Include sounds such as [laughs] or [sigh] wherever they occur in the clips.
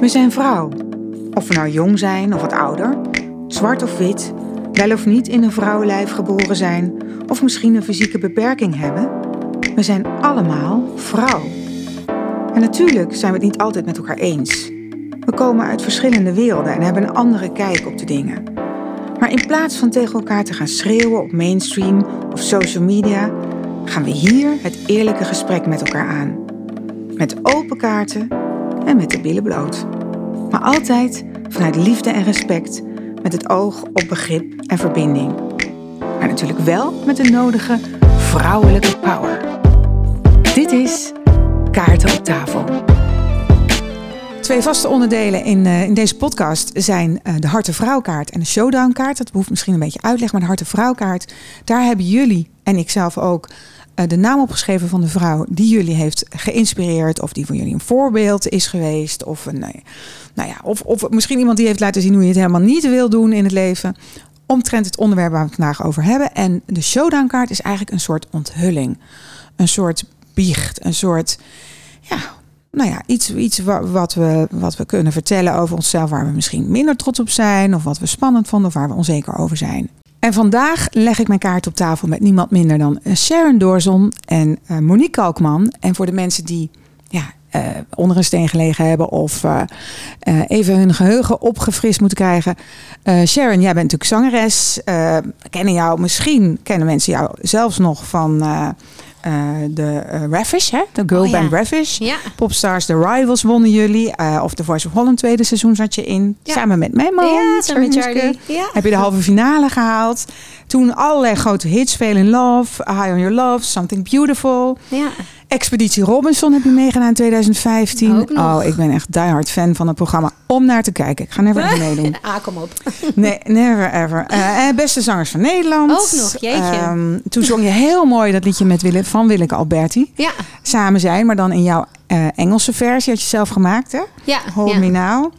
We zijn vrouw. Of we nou jong zijn of wat ouder, zwart of wit, wel of niet in een vrouwenlijf geboren zijn, of misschien een fysieke beperking hebben. We zijn allemaal vrouw. En natuurlijk zijn we het niet altijd met elkaar eens. We komen uit verschillende werelden en hebben een andere kijk op de dingen. Maar in plaats van tegen elkaar te gaan schreeuwen op mainstream of social media, gaan we hier het eerlijke gesprek met elkaar aan. Met open kaarten en met de billen bloot. Maar altijd vanuit liefde en respect, met het oog op begrip en verbinding. Maar natuurlijk wel met de nodige vrouwelijke power. Dit is Kaarten op tafel. Twee vaste onderdelen in, uh, in deze podcast zijn uh, de Harte Vrouwkaart en de Showdown kaart. Dat behoeft misschien een beetje uitleg, maar de Harte Vrouwkaart, daar hebben jullie en ik zelf ook de naam opgeschreven van de vrouw die jullie heeft geïnspireerd of die voor jullie een voorbeeld is geweest of een, nou ja, of, of misschien iemand die heeft laten zien hoe je het helemaal niet wil doen in het leven. Omtrent het onderwerp waar we het vandaag over hebben. En de Showdown kaart is eigenlijk een soort onthulling, een soort biecht, een soort ja, nou ja, iets, iets wat, we, wat we kunnen vertellen over onszelf, waar we misschien minder trots op zijn, of wat we spannend vonden, of waar we onzeker over zijn. En vandaag leg ik mijn kaart op tafel met niemand minder dan Sharon Doorzon en uh, Monique Kalkman. En voor de mensen die ja, uh, onder een steen gelegen hebben of even hun geheugen opgefrist moeten krijgen. Sharon, jij bent natuurlijk zangeres. kennen jou misschien, kennen mensen jou zelfs nog van uh, de uh, Ravish, hè? de girl oh, band ja. Ravish. Ja. Popstars The Rivals wonnen jullie. Uh, of The Voice of Holland tweede seizoen zat je in. Ja. Samen met Memo. Ja, samen met Charlie. Ja. Heb je de halve finale gehaald. Toen allerlei grote hits. Fail in Love, High on Your Love, Something Beautiful. Ja. Expeditie Robinson heb je meegedaan in 2015. Oh, ik ben echt diehard fan van het programma om naar te kijken. Ik ga never even meedoen. [laughs] ah, kom op. [laughs] nee, never ever. Uh, beste zangers van Nederland. Ook nog, jeetje. Um, toen zong je heel mooi dat liedje met Wille, van Willeke Alberti. Ja. Samen zijn, maar dan in jouw uh, Engelse versie had je zelf gemaakt, hè? Ja. Hold ja. Me Now.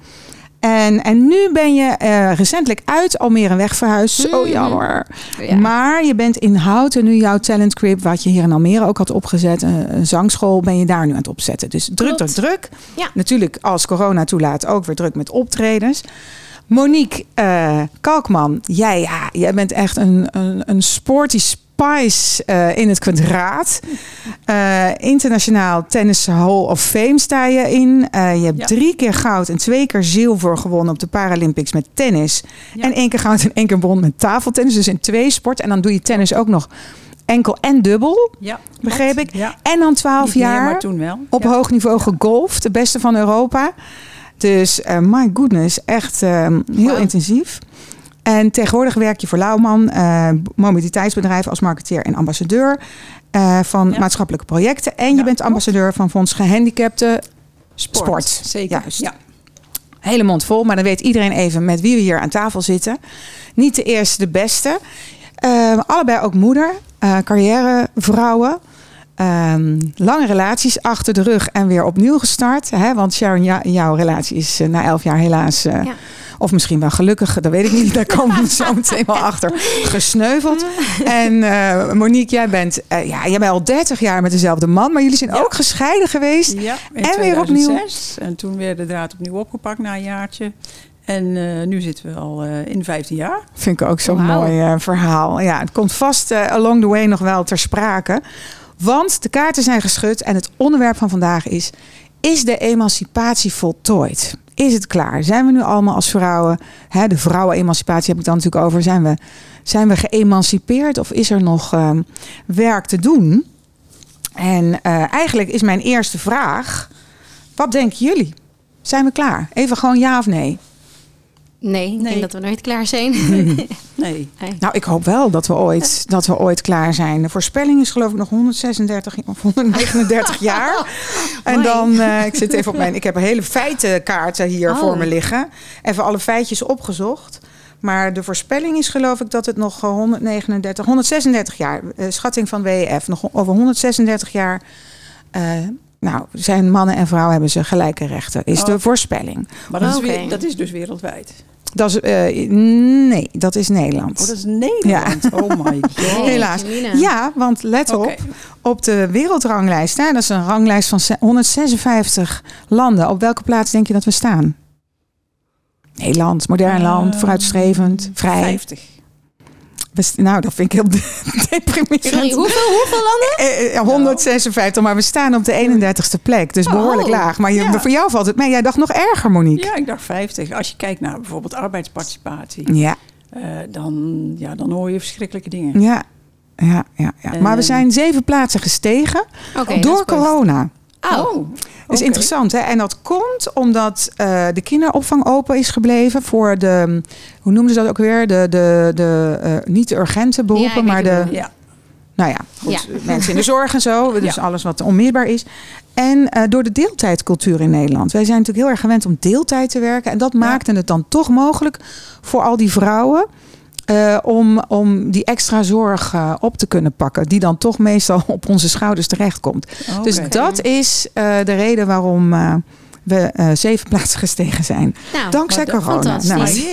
En, en nu ben je uh, recentelijk uit Almere weg verhuisd. Zo Mhm. jammer. Ja. Maar je bent in Houten nu jouw talent crib, wat je hier in Almere ook had opgezet, een, een zangschool, ben je daar nu aan het opzetten. Dus druk, druk, druk. Ja. Natuurlijk, als corona toelaat, ook weer druk met optredens. Monique eh, Kalkman, jij, ja, jij bent echt een, een, een spice eh, in het kwadraat. Eh, internationaal Tennis Hall of Fame sta je in. Eh, je hebt Ja. drie keer goud en twee keer zilver gewonnen op de Paralympics met tennis. Ja. En één keer goud en één keer bron met tafeltennis. Dus in twee sporten. En dan doe je tennis ook nog enkel en dubbel, Ja, begreep ik. Ja. En dan twaalf meer, jaar maar toen wel. op hoog niveau gegolfd. De beste van Europa. Dus my goodness, echt eh, heel intensief. En tegenwoordig werk je voor Lauwman, eh mobiliteitsbedrijf als marketeer en ambassadeur eh, van Ja. maatschappelijke projecten. En je Ja, bent ambassadeur van Fonds Gehandicapten. Sport. Sport. Zeker. Juist. Ja. Hele mond vol, maar dan weet iedereen even met wie we hier aan tafel zitten. Niet de eerste, de beste. Eh, allebei ook moeder, eh carrièrevrouwen. Ehm, lange relaties achter de rug en weer opnieuw gestart. Hè? Want Sharon, jou- jouw relatie is eh, na elf jaar helaas, Ja. of misschien wel gelukkig, dat weet ik niet. Daar komen we zo [laughs] meteen wel achter. Gesneuveld. En eh, Monique, jij bent, ja, jij bent al 30 jaar met dezelfde man, maar jullie zijn Ja. ook gescheiden geweest. Ja, in En weer opnieuw. 2006. En toen werd de draad opnieuw opgepakt na een jaartje. En nu zitten we al in 15 jaar. Vind ik ook zo'n mooi verhaal. Ja, het komt vast along the way nog wel ter sprake. Want de kaarten zijn geschud en het onderwerp van vandaag is... Is de emancipatie voltooid? Is het klaar? Zijn we nu allemaal als vrouwen... Hè, de vrouwenemancipatie heb ik dan natuurlijk over. Zijn we, zijn we geëmancipeerd of is er nog ehm, werk te doen? En eh, eigenlijk is mijn eerste vraag... Wat denken jullie? Zijn we klaar? Even gewoon ja of nee? Nee, ik Nee. denk dat we nooit klaar zijn. [laughs] Nee. Nee. Nou, ik hoop wel dat we ooit, dat we ooit klaar zijn. De voorspelling is geloof ik nog 136 of 139 [laughs] jaar. En Mooi. dan, eh, ik zit even op mijn, ik heb hele feitenkaarten hier Oh. voor me liggen. Even alle feitjes opgezocht. Maar de voorspelling is geloof ik dat het nog eh, 139, 136 jaar, eh, schatting van WEF, nog over 136 jaar eh, nou, zijn mannen en vrouwen hebben ze gelijke rechten. Is Oh. de voorspelling. Maar dat, is weer- dat is dus wereldwijd. Dat is, eh, nee, dat is Nederland. Oh, dat is Nederland. Oh my [laughs] god. Helaas. Ja, want let op, op de wereldranglijst, hè, dat is een ranglijst van ze- 156 landen. Op welke plaats denk je dat we staan? Nederland, modern land, Eh, vooruitstrevend, vrij. 50. Nou, dat vind ik heel [laughs] deprimerend. Sorry, hoeveel, hoeveel landen? Eh, eh, 156, maar we staan op de 31ste plek. Dus behoorlijk Oh, laag. Maar je, ja. voor jou valt het mee. Jij dacht nog erger, Monique. Ja, ik dacht 50. Als je kijkt naar bijvoorbeeld arbeidsparticipatie, Ja, eh, dan, ja, dan hoor je verschrikkelijke dingen. ja, ja. ja, ja. Maar we zijn zeven plaatsen gestegen door corona. Oh, Dat is oké. interessant, hè? En dat komt omdat eh, de kinderopvang open is gebleven voor de, hoe noemden ze dat ook weer? De, de, de eh, niet de urgente beroepen, maar de, Ja, nou ja, goed, Ja. [laughs] mensen in de zorg en zo. Dus Ja. alles wat onmeerbaar is. En eh, door de deeltijdcultuur in Nederland. Wij zijn natuurlijk heel erg gewend om deeltijd te werken. En dat maakte het dan toch mogelijk voor al die vrouwen. Eh, om, om die extra zorg eh, op te kunnen pakken. Die dan toch meestal [laughs] op onze schouders terechtkomt. Dus Oké. dat is eh, de reden waarom eh, we eh, zeven [laughs] plaatsen gestegen zijn. nou, Dankzij corona. fantastisch.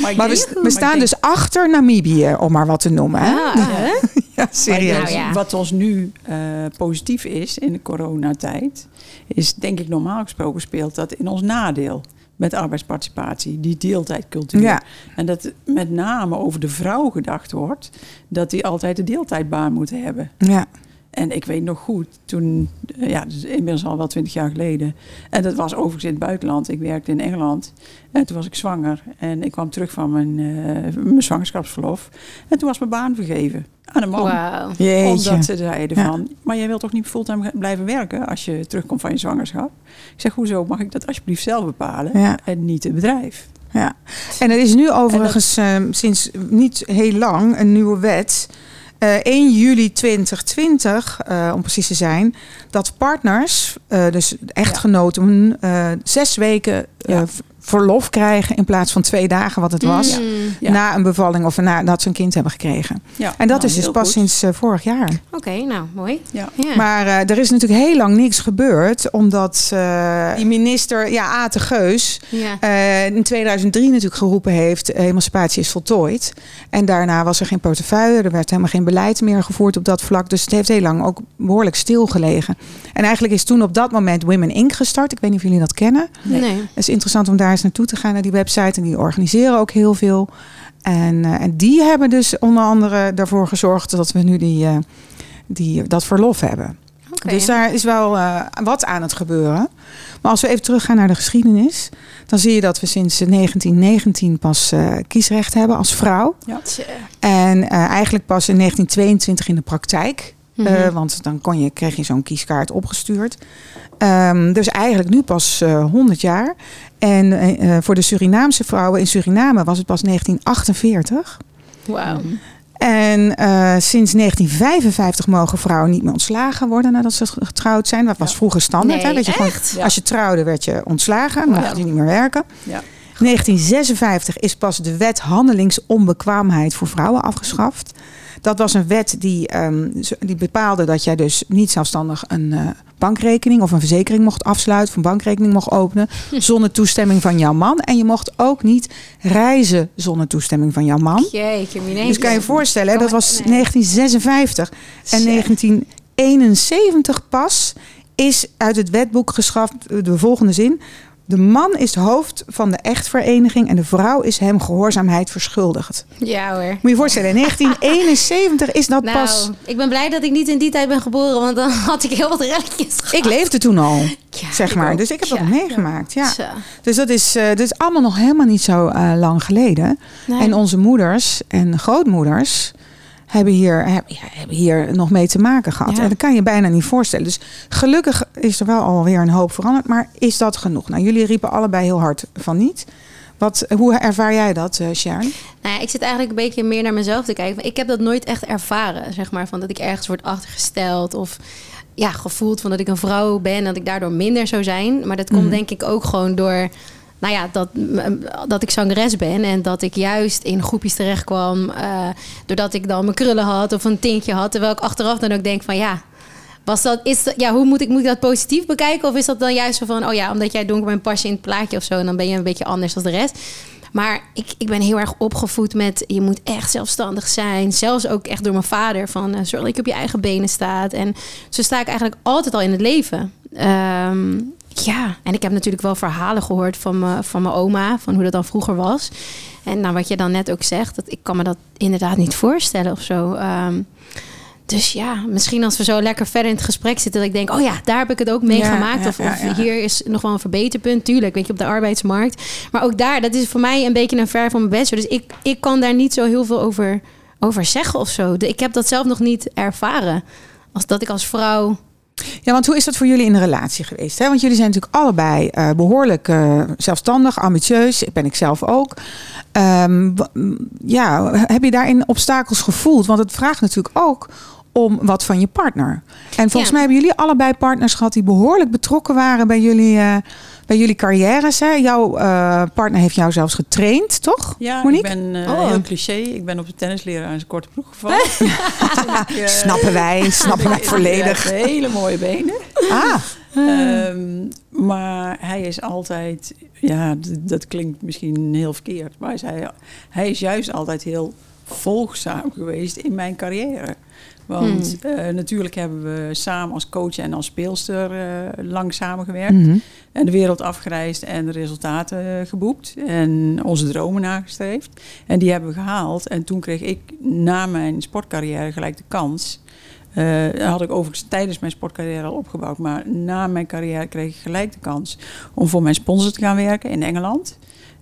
Nou, [laughs] Maar, we, staan dus achter Namibië, om maar wat te noemen. Hè? Ah, hè? Ja, serieus. Nou ja. Wat ons nu eh, positief is in de coronatijd, is denk ik normaal gesproken speelt dat in ons nadeel. Met arbeidsparticipatie, die deeltijdcultuur. Ja. En dat met name over de vrouw gedacht wordt, dat die altijd de deeltijdbaan moeten hebben. Ja. En ik weet nog goed, toen, eh, ja, dus inmiddels al wel twintig jaar geleden. En dat was overigens in het buitenland. Ik werkte in Engeland. En toen was ik zwanger. En ik kwam terug van mijn, eh, mijn zwangerschapsverlof. En toen was mijn baan vergeven aan een man. Wauw. Jeetje. Omdat ze zeiden Ja. van, maar jij wilt toch niet fulltime blijven werken als je terugkomt van je zwangerschap? Ik zeg, hoezo mag ik dat alsjeblieft zelf bepalen Ja. en niet het bedrijf? Ja. En er is nu overigens eh, sinds niet heel lang een nieuwe wet. Eh 1 juli 2020, eh, om precies te zijn, dat partners, eh, dus echtgenoten, eh, zes weken eh, Ja. Verlof krijgen in plaats van twee dagen wat het was. Mm. Ja. Na een bevalling of nadat ze een kind hebben gekregen. Ja, En dat nou, is dus pas goed. sinds eh, vorig jaar. Oké, nou, mooi. Ja. Ja. Maar eh, er is natuurlijk heel lang niks gebeurd. Omdat eh, die minister, ja, Ate Geus, ja. eh, in 2003 natuurlijk geroepen heeft... emancipatie is voltooid. En daarna was er geen portefeuille. Er werd helemaal geen beleid meer gevoerd op dat vlak. Dus het heeft heel lang ook behoorlijk stilgelegen. En eigenlijk is toen op dat moment Women Inc. gestart. Ik weet niet of jullie dat kennen. Nee. Nee. Het is interessant om daar eens naartoe te gaan, naar die website. En die organiseren ook heel veel. En, eh, en die hebben dus onder andere daarvoor gezorgd... dat we nu die, eh, die, dat verlof hebben. Dus daar is wel eh, wat aan het gebeuren. Maar als we even teruggaan naar de geschiedenis, dan zie je dat we sinds 1919 pas kiesrecht hebben als vrouw. Tja. En eigenlijk pas in 1922 in de praktijk. Mhm. Eh, want dan kon je, kreeg je zo'n kieskaart opgestuurd. Ehm, dus eigenlijk nu pas eh 100 jaar. En eh, eh, voor de Surinaamse vrouwen in Suriname was het pas 1948. Wauw. En eh, sinds 1955 mogen vrouwen niet meer ontslagen worden nadat ze getrouwd zijn. Dat was Ja. vroeger standaard. hè? Dat je gewoon, echt? Ja. Als je trouwde werd je ontslagen. Mocht Ja. je niet meer werken. Ja. 1956 is pas de wet handelingsonbekwaamheid voor vrouwen afgeschaft. Dat was een wet die, ehm, die bepaalde dat jij dus niet zelfstandig een eh, bankrekening of een verzekering mocht afsluiten, of een bankrekening mocht openen zonder toestemming van jouw man. En je mocht ook niet reizen zonder toestemming van jouw man. Jeetje. Dus kan je je voorstellen, hè, dat was Nee. 1956. En Tja. 1971 pas is uit het wetboek geschaft de volgende zin. De man is hoofd van de echtvereniging en de vrouw is hem gehoorzaamheid verschuldigd. Ja hoor. Moet je je voorstellen, in 1971 is dat Nou, pas... ik ben blij dat ik niet in die tijd ben geboren, want dan had ik heel wat relletjes gehad. Ik leefde toen al, Ja, zeg maar. ook. Dus ik heb dat meegemaakt, ja. Dus dat is, dat is allemaal nog helemaal niet zo eh, lang geleden. Nee. En onze moeders en grootmoeders hebben hier, hebben, hier nog mee te maken gehad. Ja. En dat kan je bijna niet voorstellen. Dus gelukkig is er wel alweer een hoop veranderd. Maar is dat genoeg? Nou, jullie riepen allebei heel hard van niet. Wat, hoe ervaar jij dat, eh Sharon? Nou ja, ik zit eigenlijk een beetje meer naar mezelf te kijken. Ik heb dat nooit echt ervaren, zeg maar, van dat ik ergens word achtergesteld of ja, gevoeld van dat ik een vrouw ben en dat ik daardoor minder zou zijn. Maar dat komt Mhm. denk ik ook gewoon door, nou ja, dat, dat ik zangeres ben en dat ik juist in groepjes terecht kwam, eh, doordat ik dan mijn krullen had of een tintje had, terwijl ik achteraf dan ook denk van ja. Was dat, is dat, ja, hoe moet ik, moet ik dat positief bekijken? Of is dat dan juist zo van, oh ja, omdat jij donker bent, pas je in het plaatje of zo. En dan ben je een beetje anders dan de rest. Maar ik, ik ben heel erg opgevoed met je moet echt zelfstandig zijn. Zelfs ook echt door mijn vader. Van uh, zorg dat je op je eigen benen staat. En zo sta ik eigenlijk altijd al in het leven. Ehm, ja, en ik heb natuurlijk wel verhalen gehoord van, me, van mijn oma. Van hoe dat dan vroeger was. En nou, wat je dan net ook zegt. Dat, ik kan me dat inderdaad niet voorstellen of zo. Ehm, dus ja, misschien als we zo lekker verder in het gesprek zitten, dat ik denk, oh ja, daar heb ik het ook meegemaakt. Ja, of, of hier is nog wel een verbeterpunt, tuurlijk, weet je, op de arbeidsmarkt. Maar ook daar, dat is voor mij een beetje een ver van mijn best. Dus ik, ik kan daar niet zo heel veel over, over zeggen of zo. Ik heb dat zelf nog niet ervaren. Als dat ik als vrouw ja, want hoe is dat voor jullie in de relatie geweest? Hè? Want jullie zijn natuurlijk allebei uh, behoorlijk uh, zelfstandig, ambitieus. Ben ik zelf ook. Um, ja, heb je daarin obstakels gevoeld? Want het vraagt natuurlijk ook om wat van je partner. En volgens mij hebben jullie allebei partners gehad die behoorlijk betrokken waren bij jullie, uh, bij jullie carrières. Hè? Jouw uh, partner heeft jou zelfs getraind, toch? Ja, Monique? ik ben uh, oh. heel cliché. Ik ben op de tennisleraar zijn korte broek gevallen. [laughs] ik, snappen wij, [laughs] snappen wij volledig. hele mooie benen. Ah. Um, maar hij is altijd, ja, dat klinkt misschien heel verkeerd, maar hij, hij is juist altijd heel volgzaam geweest in mijn carrière. Want hmm. uh, natuurlijk hebben we samen als coach en als speelster uh, lang samengewerkt. Mm En de wereld afgereisd en de resultaten uh, geboekt. En onze dromen nagestreefd. En die hebben we gehaald. En toen kreeg ik na mijn sportcarrière gelijk de kans. dat had ik overigens tijdens mijn sportcarrière al opgebouwd. Maar na mijn carrière kreeg ik gelijk de kans om voor mijn sponsor te gaan werken in Engeland.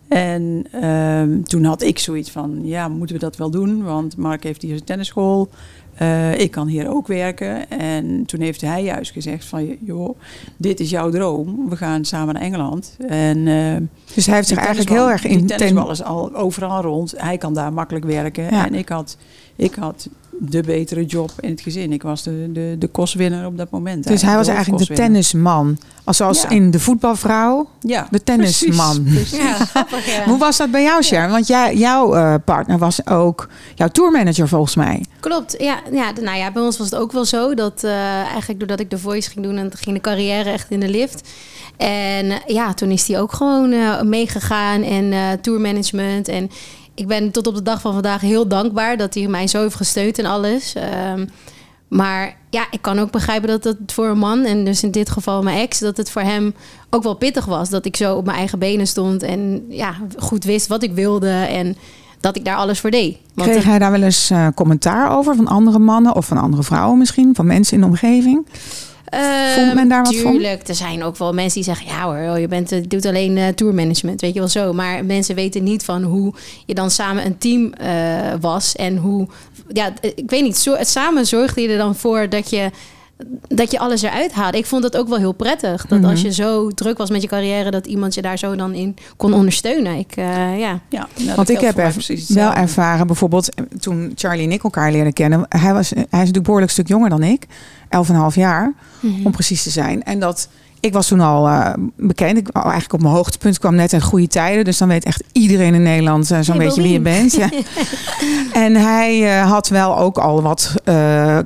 En ehm, toen had ik zoiets van, ja, moeten we dat wel doen? Want Mark heeft hier een tennisschool. Uh, ik kan hier ook werken. En toen heeft hij juist gezegd van, joh, dit is jouw droom. We gaan samen naar Engeland. En, uh, dus hij heeft zich eigenlijk heel erg in... Die tennisbal is al overal rond. Hij kan daar makkelijk werken. Ja. En ik had, ik had de betere job in het gezin. Ik was de, de, de kostwinner op dat moment. Dus hij was eigenlijk de tennisman. Zoals ja. in de voetbalvrouw, ja, de tennisman. Precies, precies. Ja, Hoe was dat bij jou, Sharon? Want jij, jouw uh, partner was ook jouw tourmanager volgens mij. Klopt, ja, ja. Nou ja, bij ons was het ook wel zo. Dat uh, eigenlijk doordat ik de voice ging doen... en ging de carrière echt in de lift... En ja, toen is hij ook gewoon uh, meegegaan en tourmanagement. En ik ben tot op de dag van vandaag heel dankbaar dat hij mij zo heeft gesteund en alles. Um, maar ja, ik kan ook begrijpen dat het voor een man, en dus in dit geval mijn ex, dat het voor hem ook wel pittig was. Dat ik zo op mijn eigen benen stond en ja, goed wist wat ik wilde en dat ik daar alles voor deed. Want Kreeg hij daar wel eens uh, commentaar over van andere mannen of van andere vrouwen misschien, van mensen in de omgeving? Vond men daar wat tuurlijk, van? er zijn ook wel mensen die zeggen... ja hoor, je bent, doet alleen uh, tourmanagement, weet je wel zo. Maar mensen weten niet van hoe je dan samen een team uh, was... en hoe, ja, ik weet niet, zo, samen zorgde je er dan voor dat je dat je alles eruit haalde. Ik vond dat ook wel heel prettig. Dat mm -hmm. als je zo druk was met je carrière, dat iemand je daar zo dan in kon ondersteunen. Ik, uh, ja. ja nou, Want ik heb er wel ervaren, bijvoorbeeld toen Charlie en ik elkaar leerden kennen. Hij, was, hij is natuurlijk een behoorlijk stuk jonger dan ik. 11,5 jaar, mm -hmm. om precies te zijn. En dat ik was toen al uh, bekend. Ik eigenlijk op mijn hoogtepunt kwam net in goede tijden. Dus dan weet echt iedereen in Nederland uh, zo'n beetje wie je bent. Ja. [laughs] en hij uh, had wel ook al wat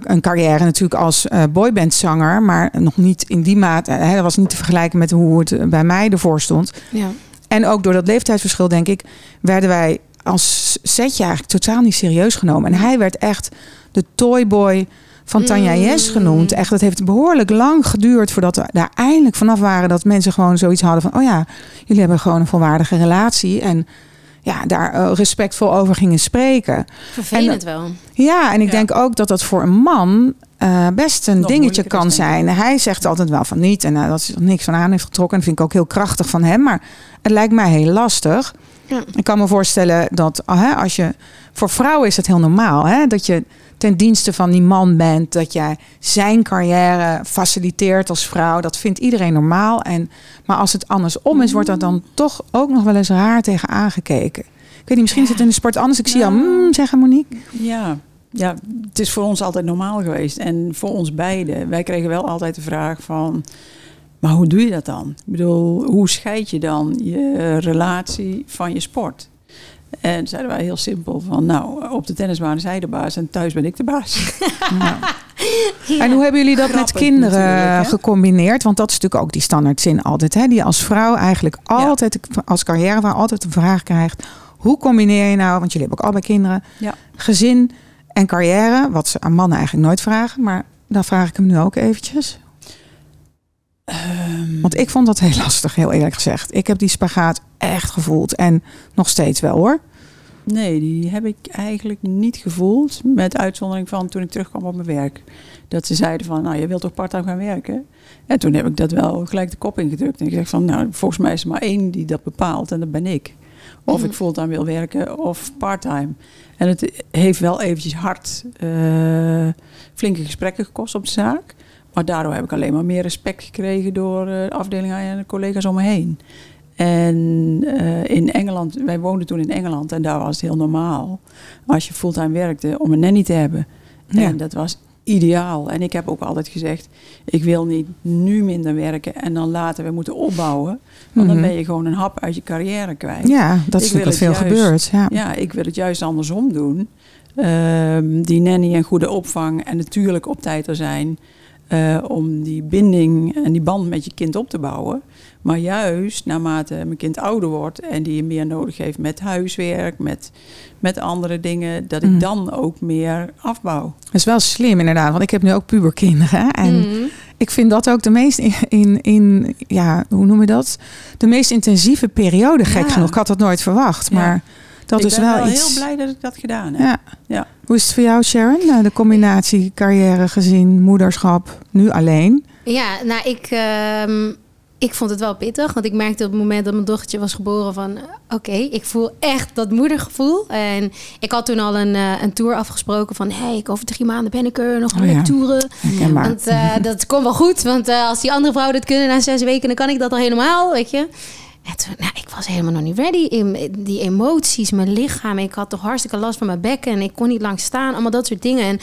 een carrière natuurlijk als boybandzanger. Maar nog niet in die mate. Hij dat was niet te vergelijken met hoe het bij mij ervoor stond. Ja. En ook door dat leeftijdsverschil, denk ik, werden wij als setje eigenlijk totaal niet serieus genomen. En hij werd echt de toyboy van Tanja Jes genoemd. Echt, dat heeft behoorlijk lang geduurd voordat we daar eindelijk vanaf waren dat mensen gewoon zoiets hadden van: oh ja, jullie hebben gewoon een volwaardige relatie. En ja, daar uh, respectvol over gingen spreken. Vervelend en, wel. Ja, en ik ja. denk ook dat dat voor een man uh, best een Nog dingetje kan zijn. Hij zegt altijd wel van niet en uh, dat is er niks van aan heeft getrokken. En dat vind ik ook heel krachtig van hem. Maar het lijkt mij heel lastig. Ja. Ik kan me voorstellen dat als je. Voor vrouwen is het heel normaal hè, dat je ten dienste van die man bent. Dat jij zijn carrière faciliteert als vrouw. Dat vindt iedereen normaal. En, maar als het andersom is, wordt dat dan toch ook nog wel eens raar tegen aangekeken. Ik weet niet, misschien ja. zit het in de sport anders. Ik zie jou mm, zeggen, Monique. Ja. ja, het is voor ons altijd normaal geweest. En voor ons beiden. Wij kregen wel altijd de vraag van... Maar hoe doe je dat dan? Ik bedoel, hoe scheid je dan je relatie van je sport? En zeiden wij heel simpel van, nou, op de tennisbaan is hij de baas en thuis ben ik de baas. [laughs] Ja. En hoe hebben jullie dat met kinderen gecombineerd? Want dat is natuurlijk ook die standaardzin altijd. Hè? Die als vrouw eigenlijk altijd, als carrièrevrouw, altijd de vraag krijgt. Hoe combineer je nou, want jullie hebben ook allebei kinderen, Ja. gezin en carrière. Wat ze aan mannen eigenlijk nooit vragen. Maar dan vraag ik hem nu ook eventjes. Ehm, Want ik vond dat heel [laughs] lastig, heel eerlijk gezegd. Ik heb die spagaat echt gevoeld. En nog steeds wel hoor. Nee, die heb ik eigenlijk niet gevoeld. Met uitzondering van toen ik terugkwam op mijn werk. Dat ze zeiden van, nou, je wilt toch part-time gaan werken? En toen heb ik dat wel gelijk de kop ingedrukt. En ik zeg van, nou, volgens mij is er maar één die dat bepaalt. En dat ben ik. Of ik fulltime wil werken of part-time. En het heeft wel eventjes hard eh, flinke gesprekken gekost op de zaak. Maar daardoor heb ik alleen maar meer respect gekregen door eh, de afdeling en de collega's om me heen. En eh, in Engeland, wij woonden toen in Engeland en daar was het heel normaal als je fulltime werkte om een nanny te hebben. Ja. En dat was ideaal. En ik heb ook altijd gezegd, ik wil niet nu minder werken en dan later weer moeten opbouwen. Want Mhm. dan ben je gewoon een hap uit je carrière kwijt. Ja, dat is natuurlijk wat veel juist- gebeurt. Ja. Ja, ik wil het juist andersom doen. Ehm, die nanny en goede opvang en natuurlijk op tijd er zijn eh, om die binding en die band met je kind op te bouwen. Maar juist naarmate mijn kind ouder wordt en die meer nodig heeft met huiswerk, met, met andere dingen, dat ik Mm. dan ook meer afbouw. Dat is wel slim inderdaad. Want ik heb nu ook puberkinderen. En Mhm. ik vind dat ook de meest in, in, in- ja, hoe noem je dat? De meest intensieve periode, gek Ja. genoeg. Ik had dat nooit verwacht. Ja. Dat ik is ben wel, wel iets. heel blij dat ik dat gedaan heb. Ja. Ja. Hoe is het voor jou, Sharon? Nou, De combinatie carrière, gezin, moederschap, nu alleen. Ja, nou, ik, ehm, ik vond het wel pittig. Want ik merkte op het moment dat mijn dochtertje was geboren van... Oké, ik voel echt dat moedergevoel. En ik had toen al een, eh, een tour afgesproken van... Hé, hey, over drie maanden ben ik er, nog Oh een ja. toeren. Want eh, dat komt wel goed. Want eh, als die andere vrouwen dit kunnen na zes weken... dan kan ik dat al helemaal, weet je. En toen, nou, ik was helemaal nog niet ready. In, die emoties, mijn lichaam. Ik had toch hartstikke last van mijn bekken. En ik kon niet lang staan. Allemaal dat soort dingen. En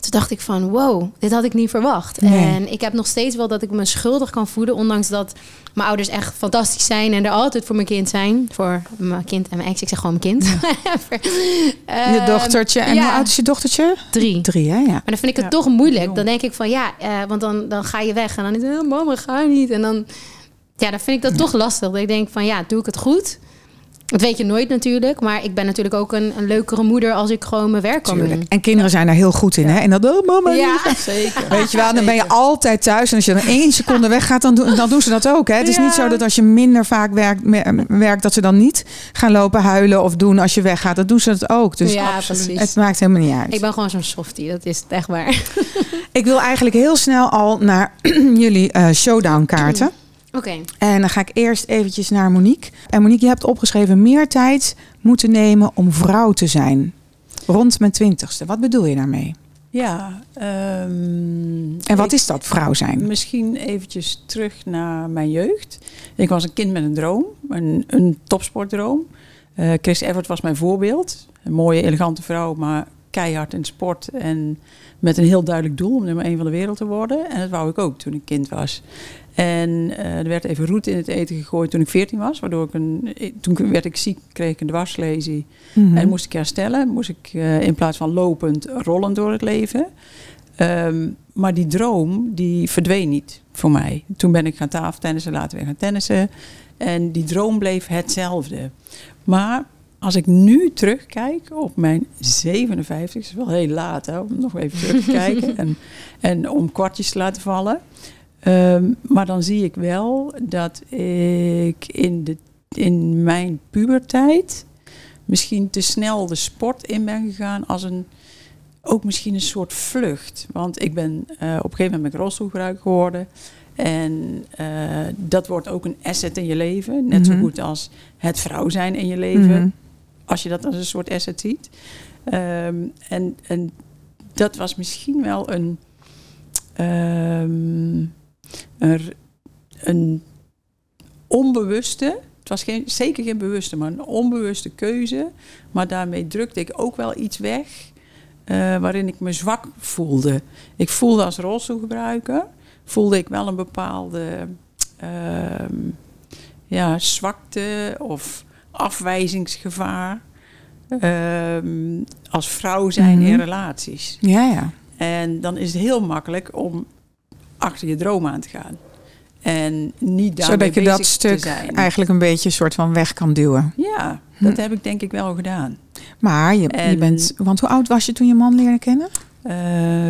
toen dacht ik van, wow, dit had ik niet verwacht. Nee. En ik heb nog steeds wel dat ik me schuldig kan voelen. Ondanks dat mijn ouders echt fantastisch zijn. En er altijd voor mijn kind zijn. Voor mijn kind en mijn ex. Ik zeg gewoon mijn kind. [laughs] je Ehm, dochtertje. En ja. hoe oud is je dochtertje? Drie. Drie, hè? Ja. Maar dan vind ik het Ja, toch moeilijk. Dan denk ik van ja, eh, want dan, dan ga je weg en dan is het, oh, mama, ga niet. En dan, ja, dan vind ik dat toch lastig. Dat ik denk van ja, doe ik het goed? Dat weet je nooit natuurlijk. Maar ik ben natuurlijk ook een, een leukere moeder als ik gewoon mijn werk kan Tuurlijk. doen. En kinderen zijn daar heel goed in, hè? En dat, oh mama, Ja. [laughs] Zeker. Weet je wel, dan ben je altijd thuis. En als je dan één seconde weggaat, dan, doen- dan doen ze dat ook. Hè? Het is Ja. niet zo dat als je minder vaak werkt, werkt, dat ze dan niet gaan lopen huilen of doen als je weggaat. Dat doen ze dat ook. Dus ja, het maakt helemaal niet uit. Ik ben gewoon zo'n softie, dat is het echt waar. Ik wil eigenlijk heel snel al naar [clears throat] jullie eh, showdown kaarten. Oké. En dan ga ik eerst eventjes naar Monique. En Monique, je hebt opgeschreven meer tijd moeten nemen om vrouw te zijn. Rond mijn twintigste. Wat bedoel je daarmee? Ja. ehm, En wat ik- is dat, vrouw zijn? Misschien eventjes terug naar mijn jeugd. Ik was een kind met een droom, een, een topsportdroom. Eh, Chris Evert was mijn voorbeeld. Een mooie, elegante vrouw, maar keihard in sport. En met een heel duidelijk doel om nummer één van de wereld te worden. En dat wou ik ook toen ik kind was. En eh, er werd even roet in het eten gegooid toen ik 14 was. Waardoor ik een, toen werd ik ziek, kreeg ik een dwarslesie. Mhm. En moest ik herstellen. Moest ik eh, in plaats van lopend rollen door het leven. Ehm, maar die droom, die verdween niet voor mij. Toen ben ik gaan tafeltennissen, later weer gaan tennissen. En die droom bleef hetzelfde. Maar als ik nu terugkijk op mijn 57, is wel heel laat hè, om nog even terug te kijken. [laughs] en, en om kwartjes te laten vallen. Ehm, maar dan zie ik wel dat ik in, de, in mijn puberteit misschien te snel de sport in ben gegaan als een ook misschien een soort vlucht. Want ik ben eh, op een gegeven moment ben ik rolstoelgebruiker geworden. En eh, dat wordt ook een asset in je leven. Net Mhm. zo goed als het vrouw zijn in je leven. Mhm. Als je dat als een soort asset ziet. Ehm, en, en dat was misschien wel een, ehm, een, een onbewuste. Het was geen, zeker geen bewuste, maar een onbewuste keuze. Maar daarmee drukte ik ook wel iets weg eh, waarin ik me zwak voelde. Ik voelde als rolstoelgebruiker, voelde ik wel een bepaalde ehm, ja, zwakte of afwijzingsgevaar. ehm, als vrouw zijn Mhm. in relaties. Ja, ja. En dan is het heel makkelijk om achter je droom aan te gaan. En niet Zodat je dat stuk eigenlijk een beetje een soort van weg kan duwen. Ja, dat Hm. heb ik denk ik wel gedaan. Maar je, je En- bent... Want hoe oud was je toen je man leerde kennen? Eh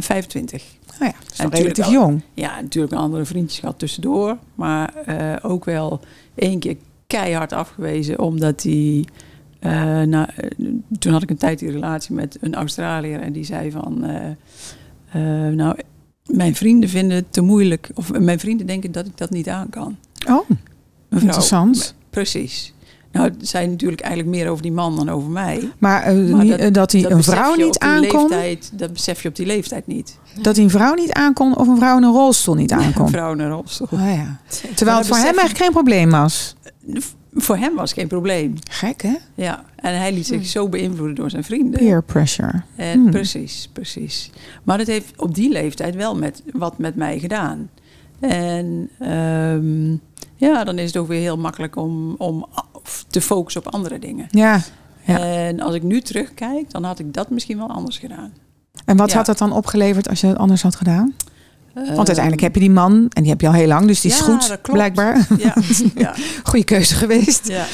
25. Oh ja, dat is En relatief wel- jong. Ja, natuurlijk een andere vriendjes gehad tussendoor. Maar eh, ook wel één keer keihard afgewezen. Omdat hij... nou, toen had ik een tijd die relatie met een Australiër. En die zei van... eh, nou, mijn vrienden vinden het te moeilijk. Of mijn vrienden denken dat ik dat niet aan kan. Oh, Mevrouw, interessant. Precies. Nou, het zijn natuurlijk eigenlijk meer over die man dan over mij. Maar, eh, Maar dat- eh, dat hij Dat een vrouw niet. Leeftijd, dat besef je op die leeftijd niet. Dat hij een vrouw niet aankon of een vrouw in een rolstoel niet [laughs] aankon. Een vrouw in een rolstoel. Oh, ja. [laughs] Terwijl Maar het voor hem eigenlijk geen probleem was. Voor hem was het geen probleem. Gek, hè? Ja, en hij liet zich zo beïnvloeden door zijn vrienden. Peer pressure. En, Hmm. Precies, precies. Maar dat heeft op die leeftijd wel met, wat met mij gedaan. En ehm, ja, dan is het ook weer heel makkelijk om, om te focussen op andere dingen. Ja. Ja. En als ik nu terugkijk, dan had ik dat misschien wel anders gedaan. En wat Ja. had dat dan opgeleverd als je het anders had gedaan? Want uiteindelijk heb je die man en die heb je al heel lang, dus die is goed, blijkbaar. Ja, [laughs] ja, Goede keuze geweest. ja.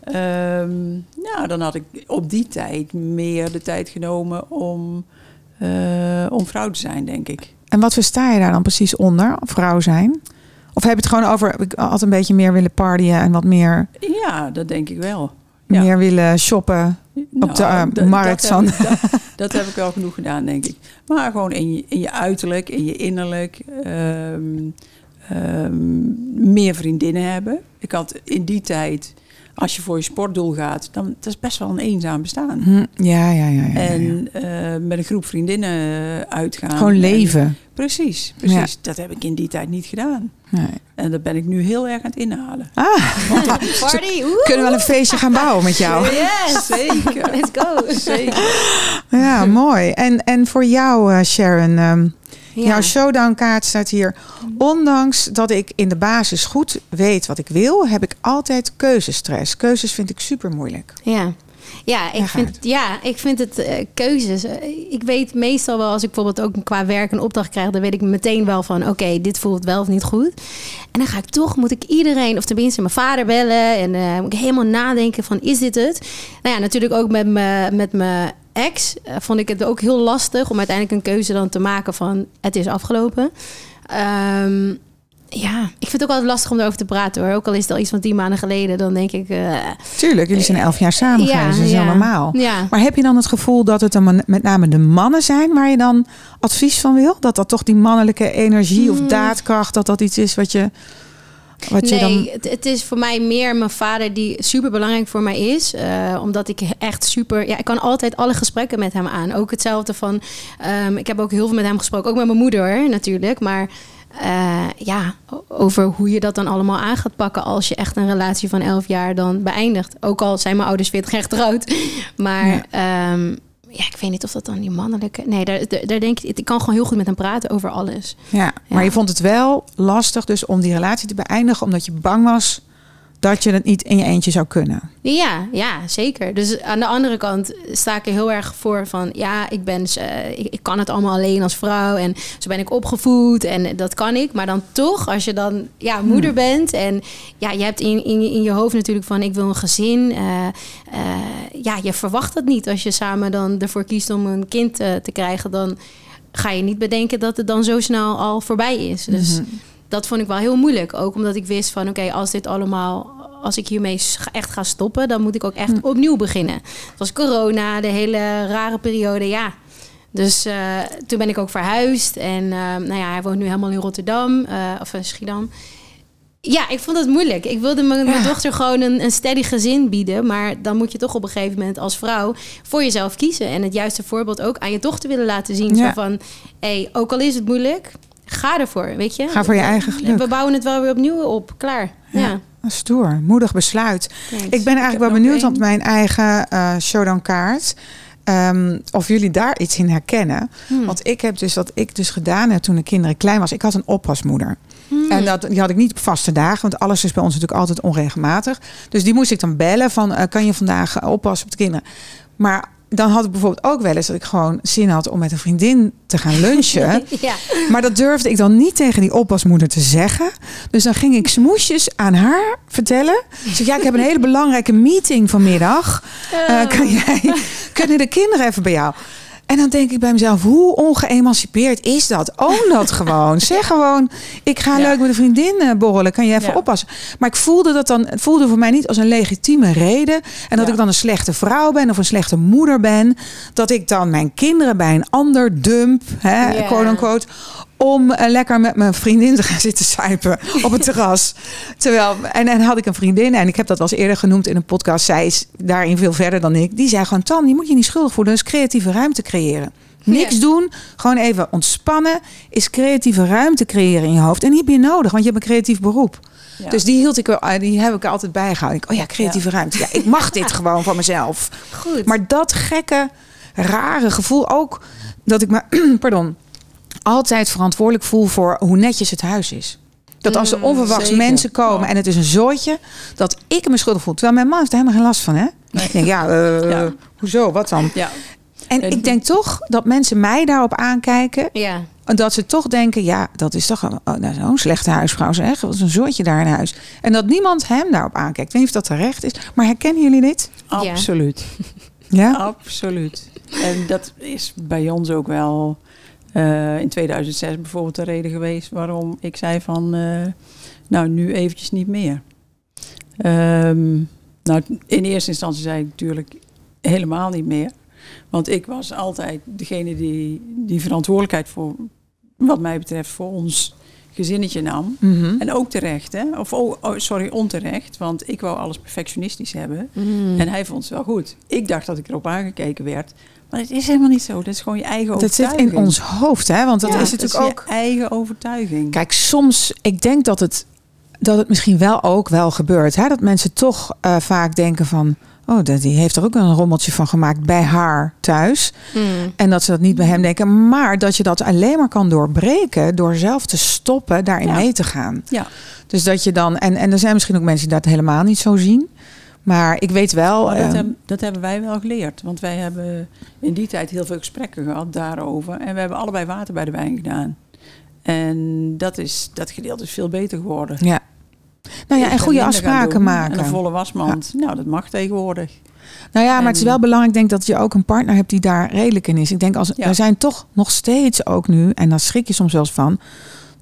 Ehm, nou, dan had ik op die tijd meer de tijd genomen om, eh, om vrouw te zijn, denk ik. En wat versta je daar dan precies onder, vrouw zijn? Of heb je het gewoon over, ik had een beetje meer willen partyen en wat meer, Ja, dat denk ik wel. Ja. meer willen shoppen? Nou, de, eh, dat- markt dat heb, dat, dat heb ik wel genoeg gedaan, denk ik. Maar gewoon in je, in je uiterlijk, in je innerlijk. ehm, ehm, meer vriendinnen hebben. Ik had in die tijd, als je voor je sportdoel gaat, dan dat is best wel een eenzaam bestaan. Hm, ja, ja, ja. ja, ja. En eh, met een groep vriendinnen eh, uitgaan. gewoon En- leven. precies, precies. Dat heb ik in die tijd niet gedaan. Nee. En dat ben ik nu heel erg aan het inhalen. Ah, [laughs] Party, woe! kunnen we wel een feestje gaan bouwen met jou? [laughs] Yes, zeker. Let's go. zeker. Ja, mooi. En, en voor jou, eh, Sharon, ehm, Ja. jouw showdown-kaart staat hier. Ondanks dat ik in de basis goed weet wat ik wil, heb ik altijd keuzestress. Keuzes vind ik super moeilijk. Ja. Ja, ik vind, ja, ik vind het eh, keuzes. eh, ik weet meestal wel, als ik bijvoorbeeld ook qua werk een opdracht krijg, dan weet ik meteen wel van, oké, dit voelt wel of niet goed. En dan ga ik toch, moet ik iedereen, of tenminste mijn vader bellen en eh, moet ik helemaal nadenken van, is dit het? Nou ja, natuurlijk ook met mijn met mijn ex vond ik het ook heel lastig om uiteindelijk een keuze dan te maken van, het is afgelopen. Ehm, ja, ik vind het ook altijd lastig om erover te praten hoor. Ook al is het al iets van tien maanden geleden, dan denk ik. eh, Tuurlijk, jullie zijn elf jaar samen ja, geweest, dat is ja. heel normaal. Ja. Maar heb je dan het gevoel dat het dan met name de mannen zijn waar je dan advies van wil? Dat dat toch die mannelijke energie of Hmm. daadkracht, dat dat iets is wat je, wat je nee, dan... het, het is voor mij meer mijn vader die super belangrijk voor mij is. Eh, omdat ik echt super. Ja, ik kan altijd alle gesprekken met hem aan. Ook hetzelfde van. ehm, ik heb ook heel veel met hem gesproken. Ook met mijn moeder natuurlijk. Maar eh, ja, over hoe je dat dan allemaal aan gaat pakken als je echt een relatie van 11 jaar dan beëindigt. Ook al zijn mijn ouders 40 jaar getrouwd. [laughs] Maar Ja. ja. ja, ik weet niet of dat dan die mannelijke. Nee, daar, daar, daar denk ik. Ik kan gewoon heel goed met hem praten over alles. Ja, maar Ja. je vond het wel lastig dus om die relatie te beëindigen, omdat je bang was dat je het niet in je eentje zou kunnen. Ja, ja, zeker. Dus aan de andere kant sta ik er heel erg voor van... ja, ik, ben, eh, ik, ik kan het allemaal alleen als vrouw... en zo ben ik opgevoed en dat kan ik. Maar dan toch, als je dan ja, moeder bent... en ja, je hebt in, in, je- in je hoofd natuurlijk van... ik wil een gezin. eh, eh, ja, je verwacht dat niet. Als je samen dan ervoor kiest om een kind te krijgen... dan ga je niet bedenken dat het dan zo snel al voorbij is. Dus Mhm. Dat vond ik wel heel moeilijk. Ook omdat ik wist van oké, als dit allemaal, als ik hiermee echt ga stoppen, dan moet ik ook echt Hm. opnieuw beginnen. Het was corona, de hele rare periode, ja. Dus eh, toen ben ik ook verhuisd. En eh, nou ja, hij woont nu helemaal in Rotterdam, eh, of in Schiedam. Ja, ik vond het moeilijk. Ik wilde mijn, dochter gewoon een, een steady gezin bieden. Maar dan moet je toch op een gegeven moment als vrouw voor jezelf kiezen. En het juiste voorbeeld ook aan je dochter willen laten zien. Ja. Zo van, hey, ook al is het moeilijk, ga ervoor, weet je. Ga voor je eigen geluk. We bouwen het wel weer opnieuw op. Klaar. Ja. Ja. Stoer, moedig besluit. thanks. Ik ben eigenlijk wel benieuwd, want mijn eigen eh showdown kaart. ehm, of jullie daar iets in herkennen. Hmm. Want ik heb dus wat ik dus gedaan heb toen de kinderen klein was. Ik had een oppasmoeder. Hmm. En dat, die had ik niet op vaste dagen, want alles is bij ons natuurlijk altijd onregelmatig. Dus die moest ik dan bellen van, eh, kan je vandaag eh, oppassen op de kinderen? Maar dan had ik bijvoorbeeld ook wel eens dat ik gewoon zin had om met een vriendin te gaan lunchen. [laughs] ja. Maar dat durfde ik dan niet tegen die oppasmoeder te zeggen. Dus dan ging ik smoesjes aan haar vertellen. Zei, ja, ik heb een hele belangrijke meeting vanmiddag. [laughs] Eh, kan jij, kunnen de kinderen even bij jou? En dan denk ik bij mezelf, hoe ongeëmancipeerd is dat? Own dat [laughs] gewoon. Zeg gewoon, ik ga Ja. leuk met een vriendin eh, borrelen. Kan je even Ja. oppassen? Maar ik voelde dat dan, het voelde voor mij niet als een legitieme reden. En dat Ja. ik dan een slechte vrouw ben of een slechte moeder ben. Dat ik dan mijn kinderen bij een ander dump, hè, quote unquote. Om eh, lekker met mijn vriendin te gaan [laughs] zitten suipen op het terras. Terwijl, en, en had ik een vriendin, en ik heb dat al eens eerder genoemd in een podcast. Zij is daarin veel verder dan ik. Die zei gewoon: Tan, die moet je niet schuldig voelen. Dus creatieve ruimte creëren. Niks Ja. doen, gewoon even ontspannen. Is creatieve ruimte creëren in je hoofd. En die heb je nodig, want je hebt een creatief beroep. Ja. Dus die hield ik, wel- eh, die heb ik er altijd bijgehouden. Ik, oh ja, creatieve ruimte. Ja, ik mag dit [laughs] gewoon van mezelf. Goed. Maar dat gekke, rare gevoel ook dat ik me, [clears throat] pardon, altijd verantwoordelijk voel voor hoe netjes het huis is. Dat als er Mm, onverwachts zeker. mensen komen Oh. en het is een zooitje, dat ik me schuldig voel. Terwijl mijn man heeft er helemaal geen last van, hè? Ik denk, ja, eh, Ja. hoezo, wat dan? ja. En En- ik denk toch dat mensen mij daarop aankijken. ja. En dat ze toch denken, ja, dat is toch een, oh, nou, zo'n slechte huisvrouw zeg. Wat is een zooitje daar in huis. En dat niemand hem daarop aankijkt. Ik weet niet of dat terecht is. Maar herkennen jullie dit? Absoluut. Ja? Absoluut. En dat is bij ons ook wel eh, in 2006 bijvoorbeeld de reden geweest waarom ik zei van, eh, nou nu eventjes niet meer. Ehm, nou, in eerste instantie zei ik natuurlijk helemaal niet meer. Want ik was altijd degene die die verantwoordelijkheid voor, wat mij betreft, voor ons gezinnetje nam. Mhm. En ook terecht, hè? Of oh, oh, sorry, onterecht. Want ik wou alles perfectionistisch hebben. Mm. En hij vond het wel goed. Ik dacht dat ik erop aangekeken werd. Maar het is helemaal niet zo. Dat is gewoon je eigen Dat zit overtuiging. in ons hoofd, hè? Want dat Ja, is natuurlijk je ook. eigen overtuiging. Kijk, soms, ik denk dat het, dat het misschien wel ook wel gebeurt. Hè? Dat mensen toch eh, vaak denken van. Oh, dat- die heeft er ook een rommeltje van gemaakt bij haar thuis. Mm. En dat ze dat niet bij hem denken. Maar dat je dat alleen maar kan doorbreken door zelf te stoppen daarin Ja. mee te gaan. Ja. Dus dat je dan. En, en er zijn misschien ook mensen die dat helemaal niet zo zien. Maar ik weet wel. Maar dat, eh, heb- dat hebben wij wel geleerd. Want wij hebben in die tijd heel veel gesprekken gehad daarover. En we hebben allebei water bij de wijn gedaan. En dat, is, dat gedeelte is veel beter geworden. ja. Nou ja, en goede afspraken maken. En een volle wasmand. Nou, dat mag tegenwoordig. Nou ja, maar het is wel belangrijk denk ik dat je ook een partner hebt die daar redelijk in is. Ik denk als Ja. er zijn toch nog steeds ook nu en daar schrik je soms wel eens van.